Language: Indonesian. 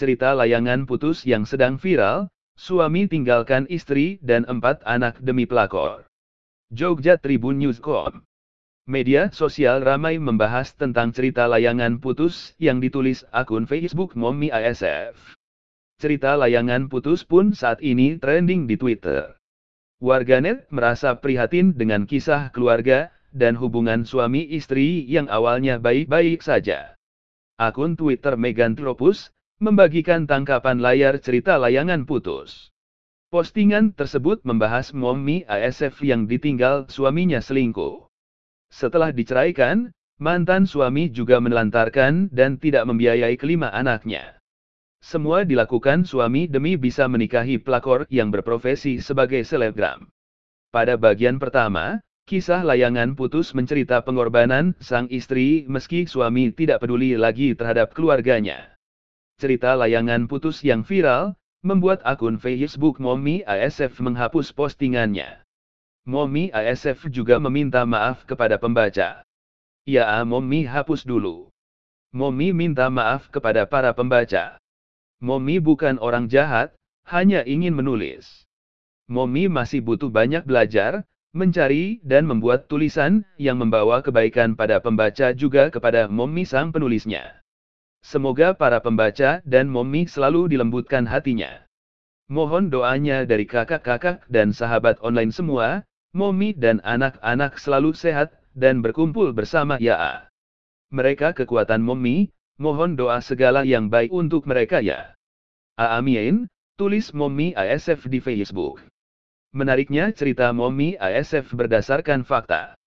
cerita layangan putus yang sedang viral, suami tinggalkan istri dan empat anak demi pelakor. Jogja Tribun Newscom Media sosial ramai membahas tentang cerita layangan putus yang ditulis akun Facebook Mommy ASF. Cerita layangan putus pun saat ini trending di Twitter. Warganet merasa prihatin dengan kisah keluarga dan hubungan suami istri yang awalnya baik-baik saja. Akun Twitter Megan Tropus membagikan tangkapan layar cerita layangan putus. Postingan tersebut membahas Mommy ASF yang ditinggal suaminya selingkuh. Setelah diceraikan, mantan suami juga menelantarkan dan tidak membiayai kelima anaknya. Semua dilakukan suami demi bisa menikahi pelakor yang berprofesi sebagai selebgram. Pada bagian pertama, kisah layangan putus mencerita pengorbanan sang istri meski suami tidak peduli lagi terhadap keluarganya cerita layangan putus yang viral, membuat akun Facebook Mommy ASF menghapus postingannya. Mommy ASF juga meminta maaf kepada pembaca. Ya Mommy hapus dulu. Mommy minta maaf kepada para pembaca. Mommy bukan orang jahat, hanya ingin menulis. Mommy masih butuh banyak belajar, mencari dan membuat tulisan yang membawa kebaikan pada pembaca juga kepada Mommy sang penulisnya. Semoga para pembaca dan Mommy selalu dilembutkan hatinya. Mohon doanya dari kakak-kakak dan sahabat online semua, Mommy dan anak-anak selalu sehat dan berkumpul bersama ya. Mereka kekuatan Mommy, mohon doa segala yang baik untuk mereka ya. Amin, tulis Mommy ASF di Facebook. Menariknya cerita Mommy ASF berdasarkan fakta.